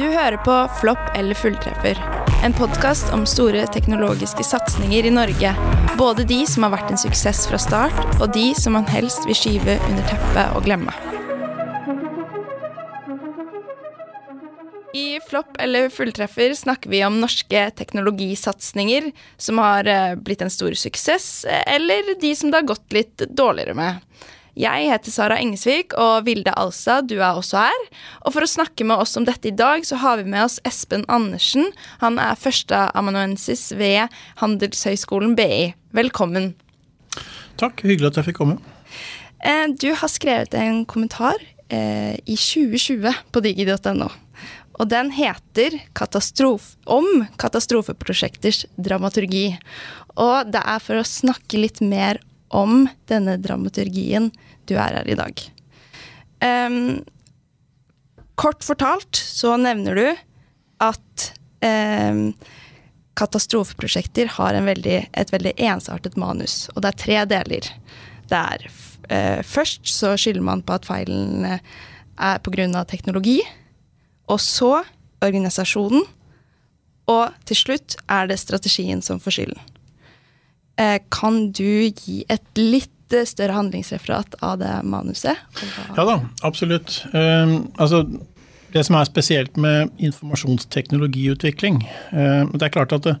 Du hører på Flopp eller fulltreffer. En podkast om store teknologiske satsinger i Norge. Både de som har vært en suksess fra start, og de som man helst vil skyve under teppet og glemme. I Flopp eller fulltreffer snakker vi om norske teknologisatsinger som har eh, blitt en stor suksess, eller de som det har gått litt dårligere med. Jeg heter Sara Engesvik, og Vilde Alstad, du er også her. Og for å snakke med oss om dette i dag, så har vi med oss Espen Andersen. Han er førsteamanuensis ved Handelshøyskolen BI. Velkommen. Takk, hyggelig at jeg fikk komme. Eh, du har skrevet en kommentar eh, i 2020 på digi.no. Og den heter katastrof om katastrofeprosjekters dramaturgi. Og det er for å snakke litt mer om denne dramaturgien du er her i dag. Um, kort fortalt så nevner du at um, katastrofeprosjekter har veldig, et veldig ensartet manus, og det er tre deler. Det er uh, Først så skylder man på at feilen er pga. teknologi, og så organisasjonen, og til slutt er det strategien som får skylden. Eh, kan du gi et litt eh, større handlingsreferat av det manuset? Ja da, absolutt. Um, altså, det som er spesielt med informasjonsteknologiutvikling Det er klart at det,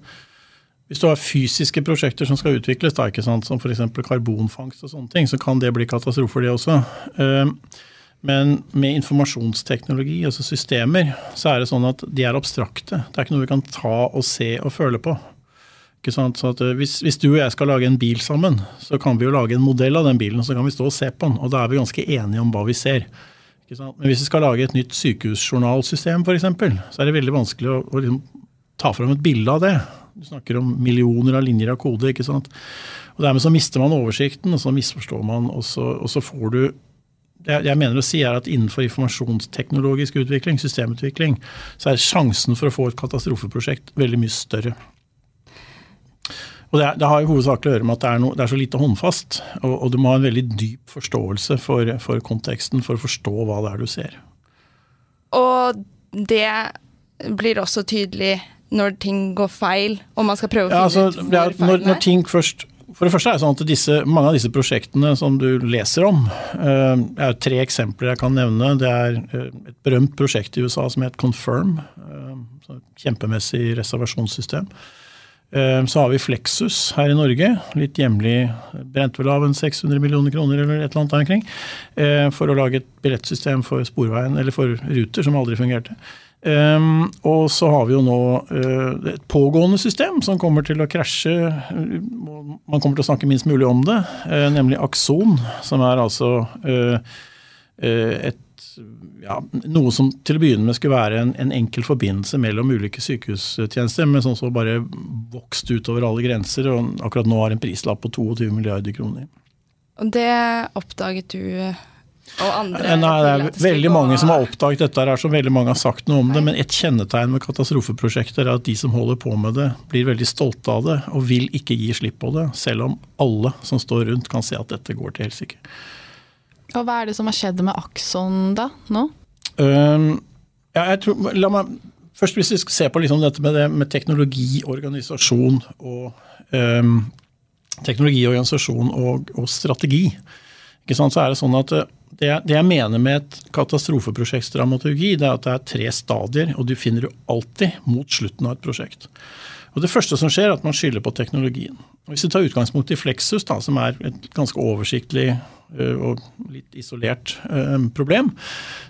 hvis du har fysiske prosjekter som skal utvikles, da, ikke sant, som f.eks. karbonfangst, og sånne ting, så kan det bli katastrofer, det også. Men med informasjonsteknologi, altså systemer, så er det sånn at de er abstrakte. Det er ikke noe vi kan ta og se og føle på. At, eh, hvis, hvis, du og jeg skal lage en bil sammen, så kan vi jo lage en modell av den bilen, og så kan vi stå og se på den. Og da er vi ganske enige om hva vi ser. Men hvis vi skal lage et nytt sykehusjournalsystem f.eks., så er det veldig vanskelig å, å liksom, ta fram et bilde av det. Du snakker om millioner av linjer av kode. ikke sant? Og Dermed så mister man oversikten, og så misforstår man, og så, og så får du det jeg mener å si er at Innenfor informasjonsteknologisk utvikling, systemutvikling, så er sjansen for å få et katastrofeprosjekt veldig mye større. Og det, er, det, har jo hovedsakelig å gjøre med at det er, no, det er så lite håndfast. Og, og, du må ha en veldig dyp forståelse for, for, konteksten for å forstå hva det er du ser. Og det blir også tydelig når ting går feil, og man skal prøve å finne ja, altså, ut hvor når, når ting først for det første er det sånn at disse, Mange av disse prosjektene som du leser om, uh, er tre eksempler jeg kan nevne. Det er uh, et berømt prosjekt i USA som het Confirm. Uh, kjempemessig reservasjonssystem. Eh, så har vi Flexus her i Norge. Litt hjemlig. Brent vel av en 600 millioner kroner eller et eller annet der omkring. Eh, for å lage et billettsystem for sporveien, eller for ruter, som aldri fungerte. Um, og så har vi jo nå uh, et pågående system som kommer til å krasje. Man kommer til å snakke minst mulig om det, nemlig Akson. Som er altså et ja, noe som til å begynne med skulle være en, en, enkel forbindelse mellom ulike sykehustjenester, men sånn så bare vokst utover alle grenser, og akkurat nå har en prislapp på 22 milliarder kroner. Og det oppdaget du og andre? Nei, det er veldig mange som har oppdaget dette, her, som veldig mange har sagt noe om det, men et kjennetegn med katastrofeprosjekter er at de som holder på med det, blir veldig stolte av det og vil ikke gi slipp på det, selv om alle som står rundt kan se at dette går til helsike. Og Hva er det som har skjedd med Akson da, nå? Um, ja, jeg tror, la meg, først Hvis vi skal se på liksom dette med, det, med teknologi, organisasjon og um, teknologiorganisasjon og, og strategi, så er det sånn at eh, det, det, jeg mener med et katastrofeprosjektsdramaturgi, det er at det er tre stadier, og du finner jo alltid mot slutten av et prosjekt. Og Det første som skjer, er at man skylder på teknologien. Og hvis vi tar utgangspunkt i Flexus, da, som er et ganske oversiktlig Eh, og litt isolert eh, problem,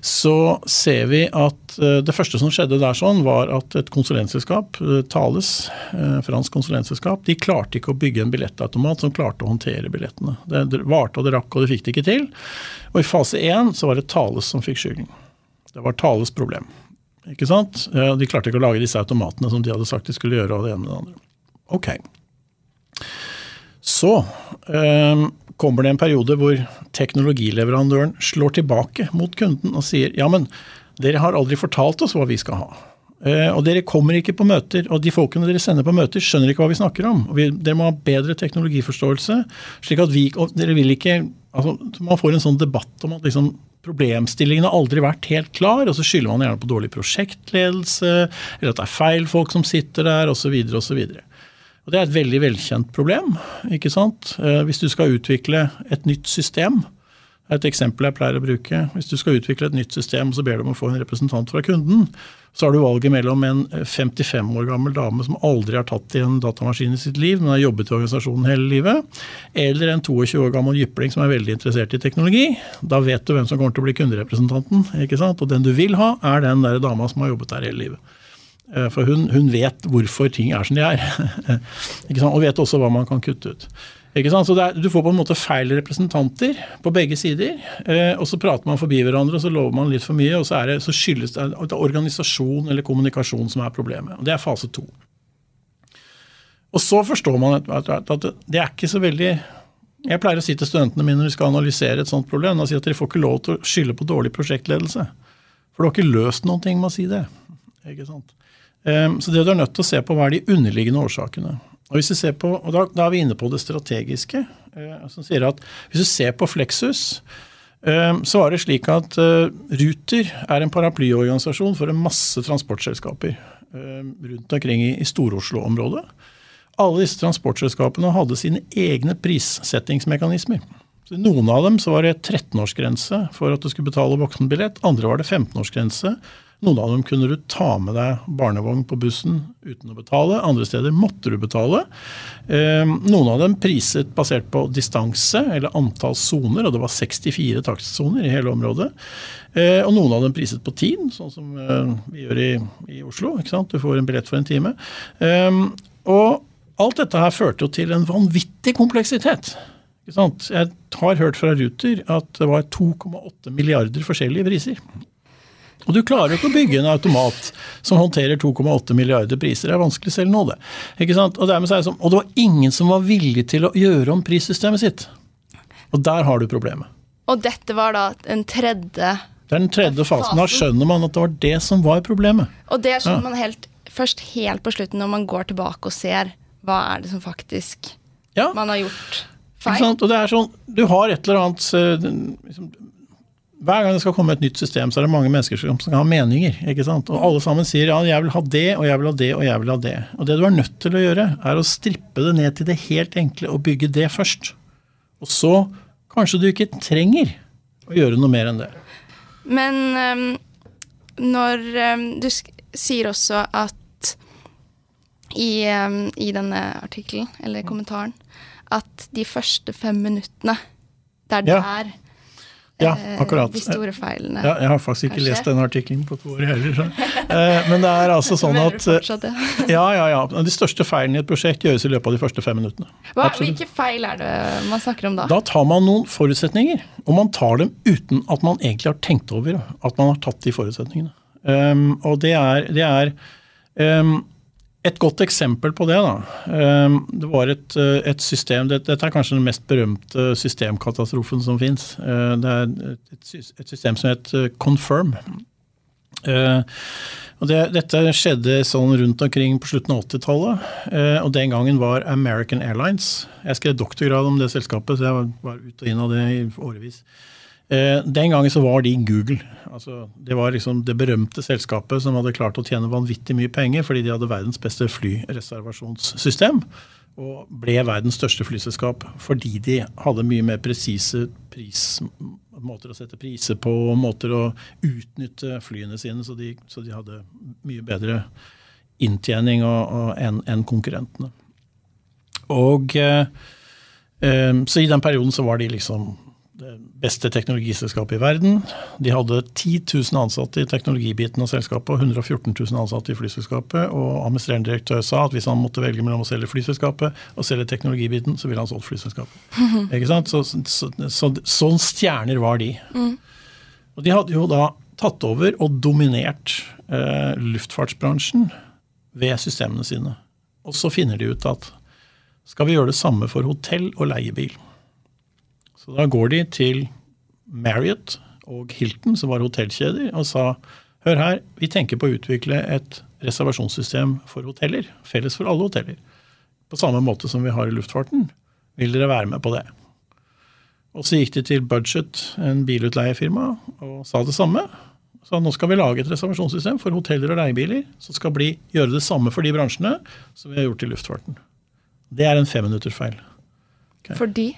så ser vi at eh, det første som skjedde der sånn, var at et konsulentselskap, Thales, fransk konsulentselskap, de klarte ikke å bygge en billettautomat som klarte å håndtere billettene. Det varte og det rakk, og det fikk det ikke til. Og i fase én så var det Thales som fikk skylden. Det var Thales problem. Ikke sant? De klarte ikke å lage disse automatene som de hadde sagt de skulle gjøre. og det ene med det andre. Ok. Så kommer det en periode hvor teknologileverandøren slår tilbake mot kunden og sier ja, men dere har aldri fortalt oss hva vi skal ha. Eh, og dere kommer ikke på møter, og de folkene dere sender på møter, skjønner ikke hva vi snakker om. Vi, dere må ha bedre teknologiforståelse. slik at vi, og dere vil ikke, altså Man får en sånn debatt om at liksom, problemstillingen har aldri vært helt klar, og så skylder man gjerne på dårlig prosjektledelse, eller at det er feil folk som sitter der, osv. Og Det er et veldig velkjent problem. ikke sant? Eh, hvis du skal utvikle et nytt system, et eksempel jeg pleier å bruke. Hvis du skal utvikle et nytt system, så ber du om å få en representant fra kunden. Så har du valget mellom en 55 år gammel dame som aldri har tatt i en datamaskin i sitt liv, men har jobbet i organisasjonen hele livet, eller en 22 år gammel jypling som er veldig interessert i teknologi. Da vet du hvem som kommer til å bli kunderepresentanten. ikke sant? Og den du vil ha, er den der dama som har jobbet der hele livet. Eh, for hun, hun vet hvorfor ting er som de er. og vet også hva man kan kutte ut. Så er, Du får på en måte feil representanter på begge sider. Eh, og Så prater man forbi hverandre og så lover man litt for mye. og Så, det, så skyldes det det organisasjon eller kommunikasjon som er problemet. og Det er fase to. Og Så forstår man at, at, at det er ikke så veldig Jeg pleier å si til studentene mine når vi skal analysere et sånt problem, og si at dere får ikke lov til å skylde på dårlig prosjektledelse. For du har ikke løst noen ting med å si det. Ikke sant? Eh, så det du er nødt til å se på, hva er de underliggende årsakene. Og hvis du ser på, og da, da er vi inne på det strategiske. Eh, som sier at Hvis du ser på Flexus, eh, så var det slik at eh, Ruter er en paraplyorganisasjon for en masse transportselskaper eh, rundt omkring i, i Stor-Oslo-området. Alle disse transportselskapene hadde sine egne prissettingsmekanismer. Så noen av dem så var det 13-årsgrense for at du skulle betale voksenbillett. Andre var det 15-årsgrense noen av dem kunne du ta med deg barnevogn på bussen uten å betale. Andre steder måtte du betale. Ehm, noen av dem priset basert på distanse eller antall soner, og det var 64 takstsoner i hele området. Ehm, og noen av dem priset på tid, sånn som eh, vi gjør i, i Oslo. Du får en billett for en time. Og alt dette her førte jo til en vanvittig kompleksitet. Jeg har hørt fra Ruter at det var 2,8 milliarder forskjellige priser. Og du klarer jo ikke å bygge en automat som håndterer 2,8 milliarder priser. Det er vanskelig selv nå, det. Ikke sant? Og, det sånn, og det var ingen som var villig til å gjøre om prissystemet sitt. Og der har du problemet. Og dette var da en tredje Det er den tredje fasen. Da skjønner man at det var det som var problemet. Og det skjønner ja. man helt, først helt på slutten, når man går tilbake og ser hva er det som faktisk ja. man har gjort feil. Og det er sånn, Du har et eller annet eh, liksom, hver gang det skal komme et nytt system, så er det mange mennesker som skal ha meninger. ikke sant? Og alle sammen sier ja, jeg vil ha det, og jeg vil ha det, og jeg vil ha det. Og det du er nødt til å gjøre, er å strippe det ned til det helt enkle og bygge det først. Og så kanskje du ikke trenger å gjøre noe mer enn det. Men um, når um, du sier også at i, um, i denne artikkelen, eller kommentaren, at de første fem minuttene, det er der ja, eh, akkurat. de store feilene. Ja, jeg har faktisk ikke kanskje? lest den artikkelen på to år heller. Eh, men det er altså sånn at ja. ja, ja, De største feilene i et prosjekt gjøres i løpet av de første fem minuttene. Hva, hvilke feil er det man snakker om da? Da tar man noen forutsetninger. Og man tar dem uten at man egentlig har tenkt over at man har tatt de forutsetningene. Um, og det er, det er um, et godt eksempel på det da, ehm, det var et, eh, et system Dette er kanskje den mest berømte systemkatastrofen som fins. Eh, det er et, system som Confirm. Eh, og det, dette skjedde sånn rundt omkring på slutten av 80-tallet. Og den gangen var American Airlines. Jeg skrev doktorgrad om det selskapet, så jeg var ut og inn av det i årevis. Eh, den gangen så var de Google. Altså, det var liksom det berømte selskapet som hadde klart å tjene vanvittig mye penger fordi de hadde verdens beste flyreservasjonssystem. Og ble verdens største flyselskap fordi de hadde mye mer presise måter å sette priser på, og måter å utnytte flyene sine, så de, så de hadde mye bedre inntjening enn en konkurrentene. Og eh, eh, Så i den perioden så var de liksom det beste teknologiselskapet i verden. De hadde 10 000 ansatte i teknologibiten av selskapet og 114 000 ansatte i flyselskapet. Og administrerende direktør sa at hvis han måtte velge mellom å selge flyselskapet og selge teknologibiten, så ville han solgt flyselskapet. Ikke sant? Så, så, så, sånn stjerner var de. Mm. Og de hadde jo da tatt over og dominert eh, luftfartsbransjen ved systemene sine. Og så finner de ut at skal vi gjøre det samme for hotell og leiebil? Så da går de til Marriott og Hilton, som var hotellkjeder, og sa hør her, vi tenker på å utvikle et reservasjonssystem for hoteller. Felles for alle hoteller. På samme måte som vi har i luftfarten. Vil dere være med på det? Og så gikk de til Budget, en bilutleiefirma, og sa det samme. Så nå skal vi lage et reservasjonssystem for hoteller og leiebiler som skal bli, gjøre det samme for de bransjene som vi har gjort i luftfarten. Det er en femminuttersfeil. Okay. Fordi?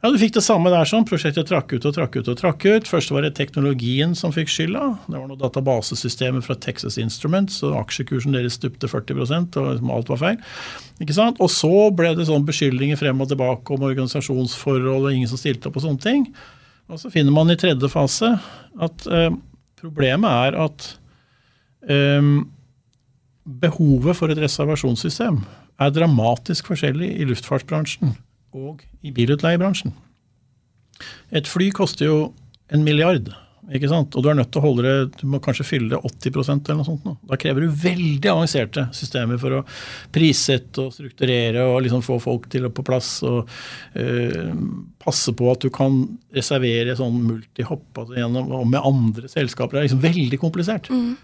Ja, Du fikk det samme der. sånn. Prosjektet trakk ut og trakk ut. og trakk ut. Først var det teknologien som fikk skylda. Det var noen databasesystemer fra Texas Instruments, og aksjekursen deres stupte 40% og liksom alt var feil. Ikke sant? Og så ble det sånn beskyldninger frem og tilbake om organisasjonsforhold og ingen som stilte opp og sånne ting. Og så finner man i tredje fase at eh, problemet er at eh, behovet for et reservasjonssystem er dramatisk forskjellig i luftfartsbransjen og i bilutleiebransjen. Et fly koster jo en milliard, ikke sant? og du er nødt til å holde det, du må kanskje fylle det 80% eller noe sånt. Nå. Da krever du veldig avanserte systemer for å prissette og strukturere og liksom få folk til å på plass. Og øh, passe på at du kan reservere sånn multihopp altså gjennom, og med andre selskaper. Det er liksom veldig komplisert. Mm.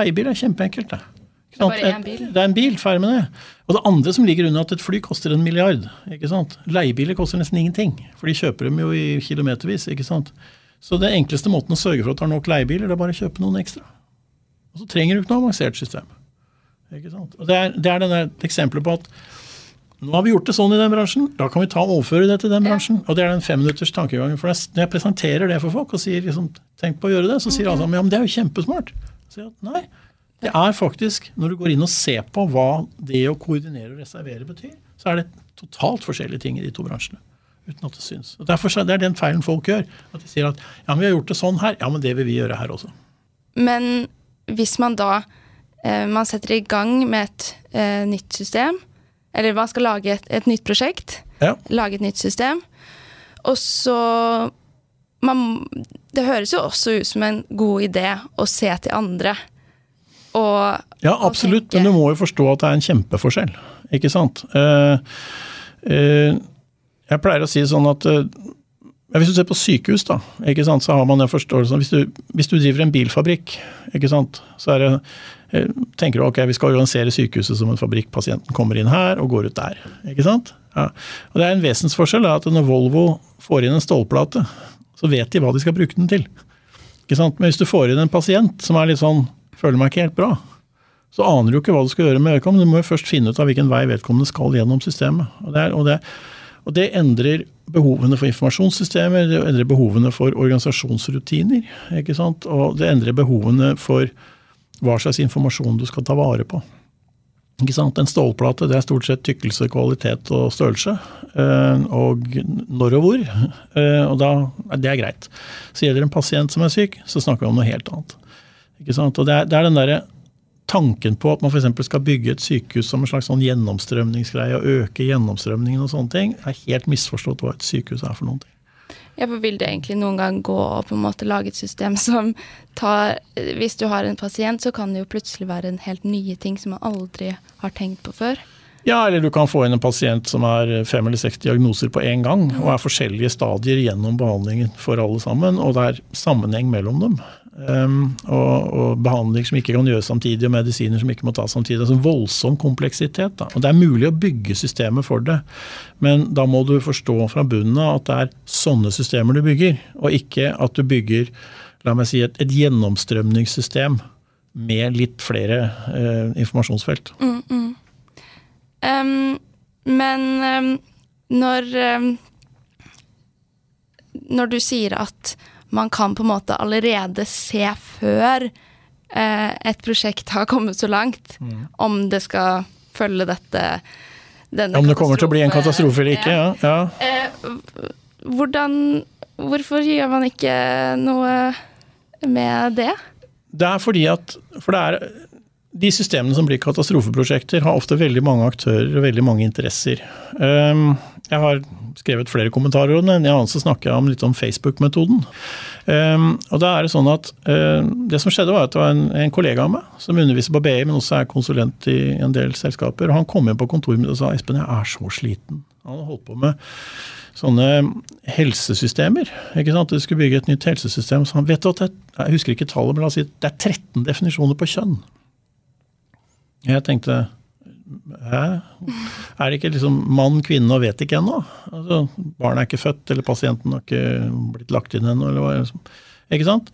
Leiebil er kjempeenkelt. det. Det er bare én bil? Det er en bil, ferdig med det. Og det andre som ligger under at et fly koster en milliard. ikke sant? Leiebiler koster nesten ingenting, for de kjøper dem jo i kilometervis. ikke sant? Så det enkleste måten å sørge for at du har nok leiebiler, det er bare å kjøpe noen ekstra. Og så trenger du ikke noe avansert system. Ikke sant? Og Det er, det er denne eksempelet på at nå har vi gjort det sånn i den bransjen, da kan vi ta og overføre det til den bransjen. Og det er den femminutters tankegangen. For når jeg presenterer det for folk og sier liksom, tenk på å gjøre det, så sier alle ja, men det er jo kjempesmart. Så sier jeg, nei, det er faktisk, Når du går inn og ser på hva det å koordinere og reservere betyr, så er det totalt forskjellige ting i de to bransjene. uten at Det syns. Og derfor Det er den feilen folk gjør. At de sier at ja, men vi har gjort det sånn her, ja, men det vil vi gjøre her også. Men hvis man da eh, man setter i gang med et eh, nytt system, eller man skal lage et, et nytt prosjekt, ja. lage et nytt system, og så man, Det høres jo også ut som en god idé å se til andre og, ja, absolutt, tenke... men du må jo forstå at det er en kjempeforskjell. Ikke sant? Uh, uh, jeg pleier å si sånn at uh, Hvis du ser på sykehus, da, ikke sant, så har man den forståelsen hvis du, hvis du driver en bilfabrikk, ikke sant, så er det tenker du ok, vi skal organisere sykehuset som en fabrikk. Pasienten kommer inn her og går ut der. ikke sant? Ja. Og Det er en vesensforskjell at når Volvo får inn en stålplate, så vet de hva de skal bruke den til. Men hvis du får inn en pasient som er litt sånn føler meg ikke helt bra, så aner du ikke hva du skal gjøre med vedkommende. Du må jo først finne ut av hvilken vei vedkommende skal gjennom systemet. Og det, er, og det, og det endrer behovene for informasjonssystemer, det endrer behovene for organisasjonsrutiner. ikke sant? Og det endrer behovene for hva slags informasjon du skal ta vare på. Ikke sant? En stålplate det er stort sett tykkelse, kvalitet og størrelse. Eh, og når og hvor. Eh, og da, Det er greit. Så gjelder det en pasient som er syk, så snakker vi om noe helt annet. Ikke sant? Og det er, det er den der tanken på at man f.eks. skal bygge et sykehus som en slags sånn gjennomstrømningsgreie og øke gjennomstrømningen og sånne ting, er helt misforstått hva et sykehus er for noen ting. Ja, for Vil det egentlig noen gang gå å på en måte lage et system som tar Hvis du har en pasient, så kan det jo plutselig være en helt nye ting som man aldri har tenkt på før. Ja, eller du kan få inn en pasient som er fem eller seks diagnoser på én gang, og er forskjellige stadier gjennom behandlingen for alle sammen, og det er sammenheng mellom dem. Um, og, og, behandling som ikke kan gjøres samtidig, og medisiner som ikke må tas samtidig. altså Voldsom kompleksitet. Da. Og Det er mulig å bygge systemet for det, men da må du forstå fra bunnen av at det er sånne systemer du bygger, og ikke at du bygger la meg si, et, et gjennomstrømningssystem med litt flere uh, informasjonsfelt. Mm, mm. Um, men um, når Når du sier at man kan på en måte allerede se før eh, et prosjekt har kommet så langt, mm. om det skal følge dette Om det kommer til å bli en katastrofe eller ikke, ja. ja. Eh, hvordan Hvorfor gjør man ikke noe med det? Det er fordi at For det er de systemene som blir katastrofeprosjekter, har ofte veldig mange aktører og veldig mange interesser. Um, jeg har skrevet flere kommentarer om det. En annen så snakker jeg om litt om Facebook-metoden. Um, og da er Det sånn at uh, det som skjedde var at det var en, en kollega av meg som underviser på BI, men også er konsulent i en del selskaper. og Han kom inn på kontoret mitt og sa Espen, jeg er så sliten. Han hadde holdt på med sånne helsesystemer. ikke sant? Du skulle bygge et nytt helsesystem. Så han vet at jeg, Jeg husker ikke tallet, men la oss si det er 13 definisjoner på kjønn. Jeg tenkte Hæ? Er det ikke liksom mann, kvinne og vet ikke ennå? Altså, barnet er ikke født, eller pasienten har ikke blitt lagt inn ennå, eller hva Liksom. Ikke sant?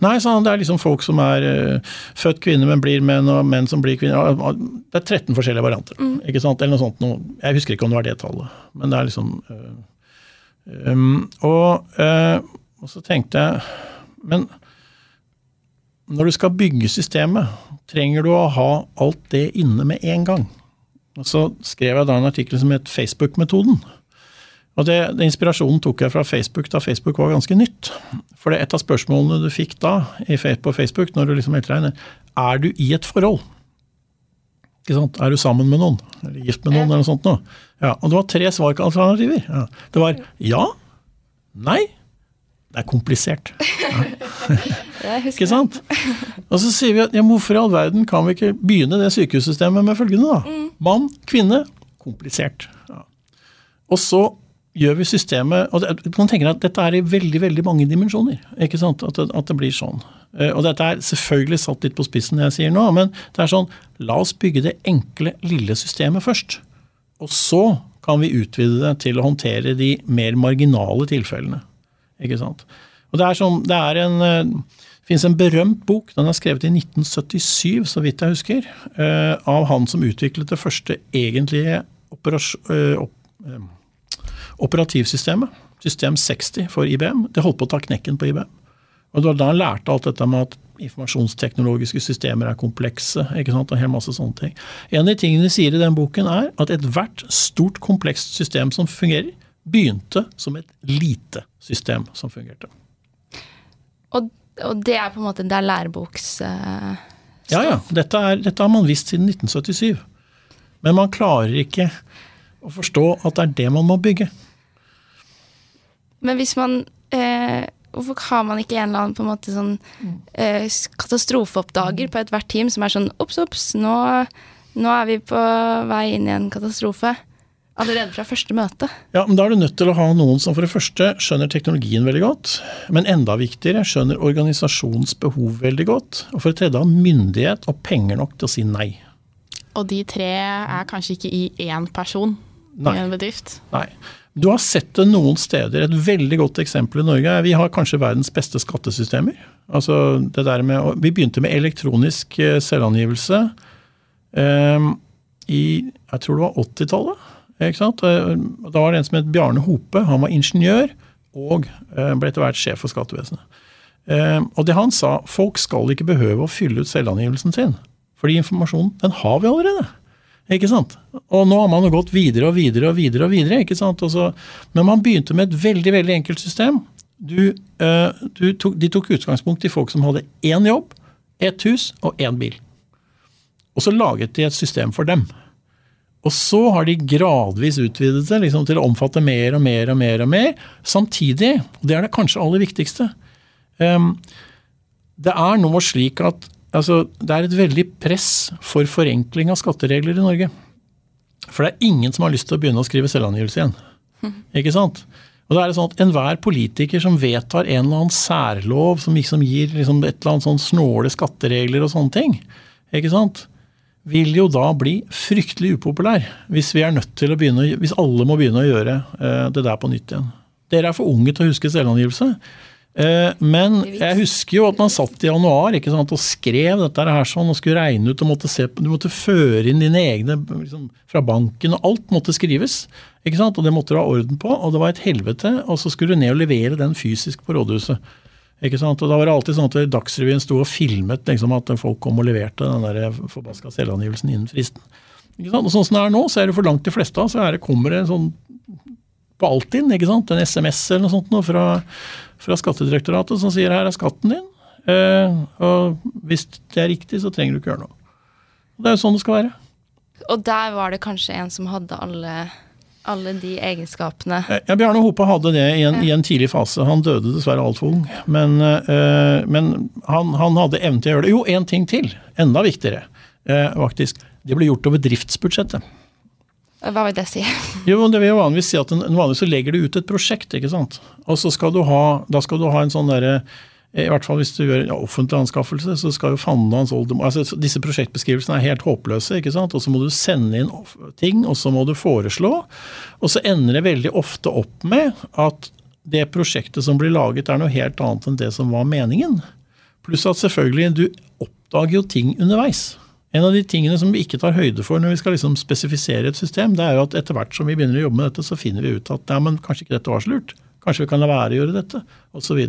Nei, han, det er liksom folk som er uh, født kvinner, men blir menn, og menn som blir kvinner. Det er 13 forskjellige varianter. Mm. ikke sant? Eller noe sånt. Noe. Jeg husker ikke om det var det tallet, men det er liksom uh, um, og, uh, og så tenkte jeg Men når du skal bygge systemet, trenger du å ha alt det inne med en gang. Og Så skrev jeg da en artikkel som het Facebook-metoden. Og det, det, Inspirasjonen tok jeg fra Facebook da Facebook var ganske nytt. For det er et av spørsmålene du fikk da på Facebook, når du liksom meldte deg inn, er du i et forhold? Ikke sant? Er du sammen med noen? Eller gift med noen? eller noe sånt noe? Ja, og det var tre svaralternativer. Ja. Det var ja, nei det er komplisert. Ja. ikke sant? Og så sier vi at ja, hvorfor i all verden kan vi ikke begynne det sykehussystemet med følgende, da? Mm. Mann, kvinne, komplisert. Ja. Og så gjør vi systemet og Du kan tenke deg at dette er i veldig veldig mange dimensjoner. ikke sant? At det, at det blir sånn. Eh, og dette er selvfølgelig satt litt på spissen, det jeg sier nå, men det er sånn La oss bygge det enkle, lille systemet først. Og så kan vi utvide det til å håndtere de mer marginale tilfellene. Ikke sant? Og Det er sånn, det er en, uh, finnes en berømt bok, den er skrevet i 1977, så vidt jeg husker, uh, av han som utviklet det første egentlige uh, operativsystemet. System 60 for IBM. Det holdt på å ta knekken på IBM. Og Det var da han lærte alt dette med at informasjonsteknologiske systemer er komplekse. ikke sant, og en hel masse sånne ting. En av de tingene de sier i den boken, er at ethvert stort, komplekst system som fungerer, begynte som et lite system som fungerte. Og, og det er på en måte det er læreboks... Uh, ja, ja. Dette, er, dette, har man visst siden 1977. Men man klarer ikke å forstå at det er det man må bygge. Men hvis man uh, Hvorfor har man ikke en eller annen på en måte sånn uh, katastrofeoppdager på ethvert team som er sånn Ops, ops, nå, nå er vi på vei inn i en katastrofe. Allerede fra første møte? Ja, men Da er du nødt til å ha noen som for det første skjønner teknologien veldig godt, men enda viktigere skjønner organisasjonens behov veldig godt, og for det tredje har myndighet og penger nok til å si nei. Og de tre er kanskje ikke i én person nei. i en bedrift? Nei. Du har sett det noen steder. Et veldig godt eksempel i Norge er vi har kanskje verdens beste skattesystemer. Altså det der med, vi begynte med elektronisk eh, selvangivelse um, i jeg tror det var 80-tallet. Ikke sant? Da var det en som het Bjarne Hope. Han var ingeniør og eh, ble etter hvert sjef for skattevesenet. Eh, og det han sa, folk skal ikke behøve å fylle ut selvangivelsen sin. Fordi informasjonen, den har vi allerede. Ikke sant? Og nå har man jo gått videre og videre og videre. og videre, ikke sant? Så, men man begynte med et veldig veldig enkelt system. Du, eh, du tok, de tok utgangspunkt i folk som hadde én jobb, ett hus og én bil. Og så laget de et system for dem. Og så har de gradvis utvidet det liksom, til å omfatte mer og mer og mer. og mer. Samtidig, og det er det kanskje aller viktigste um, Det er nå slik at altså, det er et veldig press for forenkling av skatteregler i Norge. For det er ingen som har lyst til å begynne å skrive selvangivelse igjen. Mm. Ikke sant? Og det er sånn at Enhver politiker som vedtar en eller annen særlov som liksom gir liksom et eller annet sånn snåle skatteregler og sånne ting, ikke sant? Vil jo da bli fryktelig upopulær hvis vi er nødt til å begynne, hvis alle må begynne å gjøre eh, det der på nytt igjen. Dere er for unge til å huske selvangivelse. Eh, men jeg husker jo at man satt i januar ikke sant, og skrev dette her sånn, og skulle regne ut og måtte se på, Du måtte føre inn dine egne liksom, fra banken, og alt måtte skrives. ikke sant, Og det måtte du ha orden på, og det var et helvete. Og så skulle du ned og levere den fysisk på rådhuset. Ikke sant? Og Da var det alltid sånn at Dagsrevyen sto og filmet liksom, at folk kom og leverte den der forbaska selvangivelsen innen fristen. Ikke sant? Og Sånn som det er nå, så er det for langt de fleste av, så er det, kommer det sånn på Altinn ikke sant? en SMS eller noe sånt noe fra, fra Skattedirektoratet som sier her er skatten din. Eh, og hvis det er riktig, så trenger du ikke gjøre noe. Og Det er jo sånn det skal være. Og der var det kanskje en som hadde alle alle de egenskapene. Ja, Bjarne Hope hadde det i en, ja. i en, tidlig fase. Han døde dessverre altfor ung. Men, uh, men han, han, hadde evnen til å gjøre det. Jo, én ting til. Enda viktigere, uh, faktisk. Det ble gjort over driftsbudsjettet. Hva vil det si? jo, det vil jo vanligvis si at en, Vanligvis så legger du ut et prosjekt, ikke sant. Og så skal du ha, da skal du ha en sånn derre I hvert fall hvis du gjør ja, offentlig anskaffelse, så skal jo fanden hans oldemor altså Disse prosjektbeskrivelsene er helt håpløse. ikke sant? Og så må du sende inn ting, og så må du foreslå. Og så ender det veldig ofte opp med at det prosjektet som blir laget, er noe helt annet enn det som var meningen. Pluss at selvfølgelig, du oppdager jo ting underveis. En av de tingene som vi ikke tar høyde for når vi skal liksom spesifisere et system, det er jo at etter hvert som vi begynner å jobbe med dette, så finner vi ut at ja, men kanskje ikke dette var så lurt. Kanskje vi kan la være å gjøre dette, osv.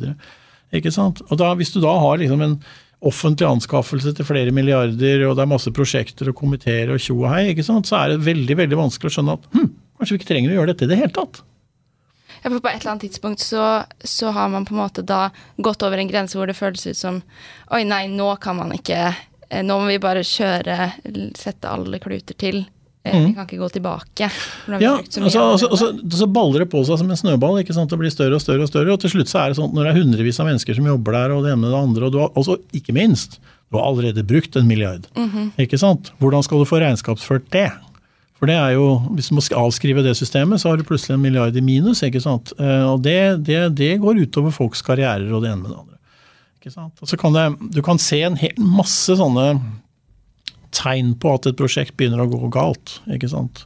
Ikke sant? Og da, Hvis du da har liksom en offentlig anskaffelse til flere milliarder, og det er masse prosjekter og komiteer og tjo og hei, ikke sant? så er det veldig veldig vanskelig å skjønne at hm, kanskje vi ikke trenger å gjøre dette i det hele tatt. Ja, for På et eller annet tidspunkt så, så, har man på en måte da gått over en grense hvor det føles ut som Oi, nei, nå kan man ikke eh, Nå må vi bare kjøre, sette alle kluter til. Eh, mm. Vi kan ikke gå tilbake. Ja, altså, altså, altså, Så baller det på seg som en snøball. ikke sant? Det blir større og større. og større, og Til slutt så er det sånn når det er hundrevis av mennesker som jobber der, og det ene med det andre, og du har også, ikke minst, du har allerede brukt en milliard. Mm -hmm. ikke sant? Hvordan skal du få regnskapsført det? For det er jo, Hvis du må avskrive det systemet, så har du plutselig en milliard i minus. ikke sant? Eh, og det, det, det går utover folks karrierer og det ene med det andre. Ikke sant? Og så kan det, Du kan se en hel masse sånne tegn på at et prosjekt begynner å gå galt. ikke sant?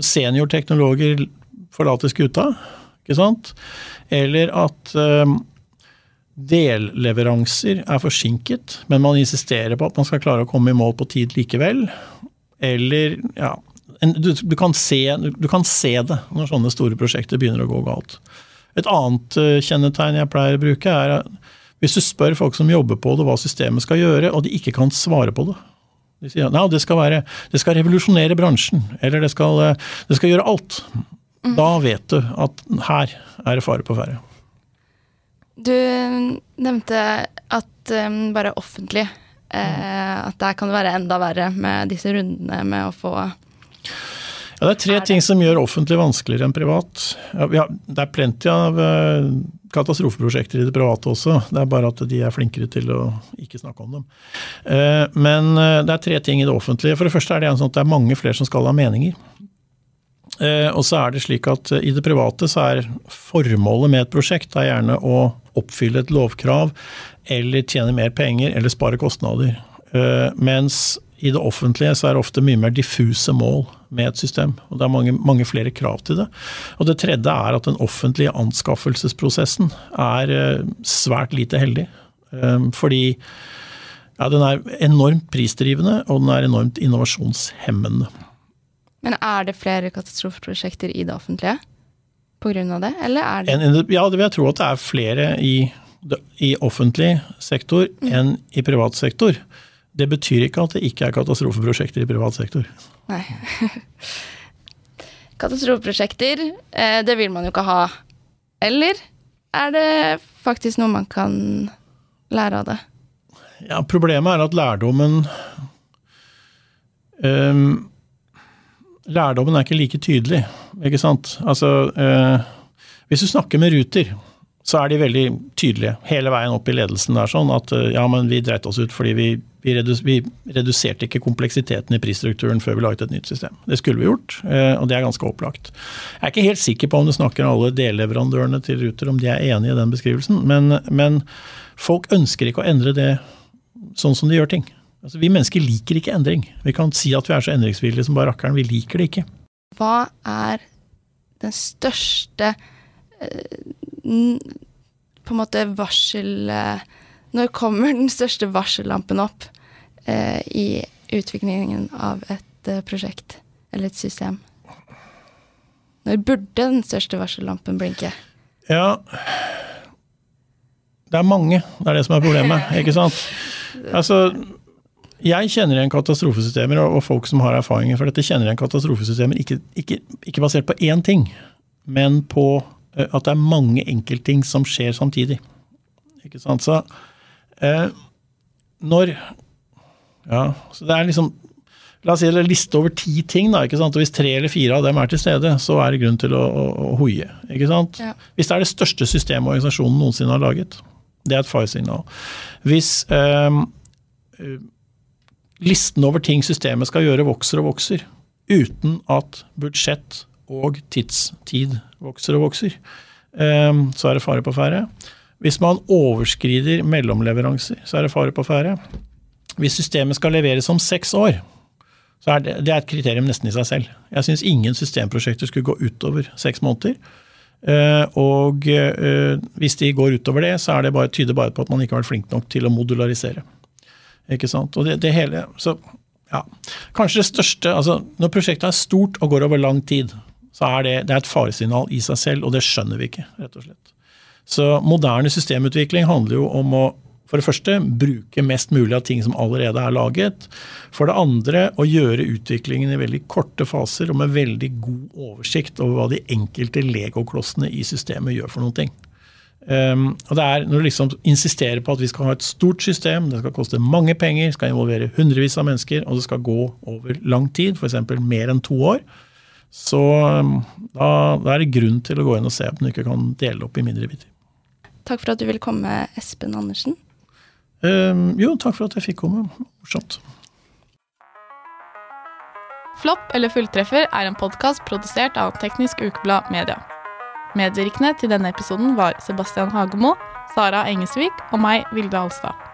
Seniorteknologer forlater skuta, ikke sant? Eller at um, delleveranser er forsinket, men man insisterer på at man skal klare å komme i mål på tid likevel. Eller ja, en, du, du, kan se, du, kan se, det når sånne store prosjekter begynner å gå galt. Et annet uh, kjennetegn jeg pleier å bruke, er hvis du spør folk som jobber på det hva systemet skal gjøre, og de ikke kan svare på det, de sier at det skal, være, det skal revolusjonere bransjen, eller det skal, det skal gjøre alt. Mm. Da vet du at her er det fare på ferde. Du nevnte at um, bare offentlig eh, At der kan det være enda verre med disse rundene med å få ja, Det er tre er ting som gjør offentlig vanskeligere enn privat. Ja, det er plenty av uh, katastrofeprosjekter i det private også. Det er bare at de er flinkere til å ikke snakke om dem. Uh, men uh, det er tre ting i det offentlige. For det første er det sånn at det er mange flere som skal ha meninger. Og så er det slik at i det private så er formålet med et prosjekt er gjerne å oppfylle et lovkrav eller tjene mer penger eller spare kostnader. Mens i det offentlige så er det ofte mye mer diffuse mål med et system. og Det er mange, mange, flere krav til det. Og Det tredje er at den offentlige anskaffelsesprosessen er eh, svært lite heldig. Eh, fordi ja, den er enormt prisdrivende, og den er enormt innovasjonshemmende. Men er det flere katastrofeprosjekter i det offentlige pga. det, eller er det Ja, det vil jeg tro at det er flere i, i offentlig sektor mm. enn i privat sektor. Det betyr ikke at det ikke er katastrofeprosjekter i privat sektor. Nei. Katastrofeprosjekter, eh, det vil man jo ikke ha. Eller er det faktisk noe man kan lære av det? Ja, Problemet er at lærdommen um, Lærdommen er ikke like tydelig, ikke sant. Altså, uh, hvis du snakker med Ruter, så er de veldig tydelige hele veien opp i ledelsen der sånn at uh, ja, men vi dreit oss ut fordi vi vi, redus, vi, reduserte ikke kompleksiteten i prisstrukturen før vi laget et nytt system. Det skulle vi gjort, eh, og det er ganske opplagt. Jeg er ikke helt sikker på om du snakker alle delleverandørene til Ruter, om de er enig i den beskrivelsen, men, men folk ønsker ikke å endre det sånn som de gjør ting. Altså, vi mennesker liker ikke endring. Vi kan si at vi er så endringsvillige som bare rakkeren. Vi liker det ikke. Hva er den største eh, på en måte varsel når kommer den største varsellampen opp eh, i utviklingen av et eh, prosjekt eller et system? Når burde den største varsellampen blinke? Ja Det er mange, det er det som er problemet, ikke sant? Altså, jeg kjenner igjen katastrofesystemer, og folk som har erfaringer for dette, kjenner igjen katastrofesystemer ikke, ikke, ikke basert på én ting, men på eh, at det er mange enkeltting som skjer samtidig. Ikke sant? Så Eh, når Ja, så det er liksom La oss si en liste over ti ting, da, ikke sant? og hvis tre eller fire av dem er til stede, så er det grunn til å, å, å hoie. ikke sant? Ja. Hvis det er det største systemet organisasjonen noensinne har laget, det er et faresignal. Hvis eh, listen over ting systemet skal gjøre, vokser og vokser, uten at budsjett og tidstid vokser og vokser, eh, så er det fare på ferde. Hvis man overskrider mellomleveranser, så er det fare på ferde. Hvis systemet skal leveres om seks år, så er det, det er et kriterium nesten i seg selv. Jeg syns ingen systemprosjekter skulle gå utover seks måneder. Uh, og uh, hvis de går utover det, så det bare, tyder bare på at man ikke har vært flink nok til å modularisere. Ikke sant? Og det, det hele, så ja. Kanskje det største altså Når prosjektet er stort og går over lang tid, så er det, det er et faresignal i seg selv, og det skjønner vi ikke, rett og slett. Så moderne systemutvikling handler jo om å for det første bruke mest mulig av ting som allerede er laget. For det andre å gjøre utviklingen i veldig korte faser og med veldig god oversikt over hva de enkelte legoklossene i systemet gjør for noen ting. Um, og det er Når du liksom insisterer på at vi skal ha et stort system, det skal koste mange penger, skal involvere hundrevis av mennesker, og det skal gå over lang tid, f.eks. mer enn to år, så um, da, da, er det grunn til å gå inn og se om du ikke kan dele opp i mindre biter. Takk for at du ville komme, Espen Andersen. Um, jo, takk for at jeg fikk komme. Morsomt. Flopp eller fulltreffer er en podkast produsert av Teknisk Ukeblad Media. Medvirkende til denne episoden var Sebastian Hagemo, Sara Engesvik og meg, Vilde Alstad.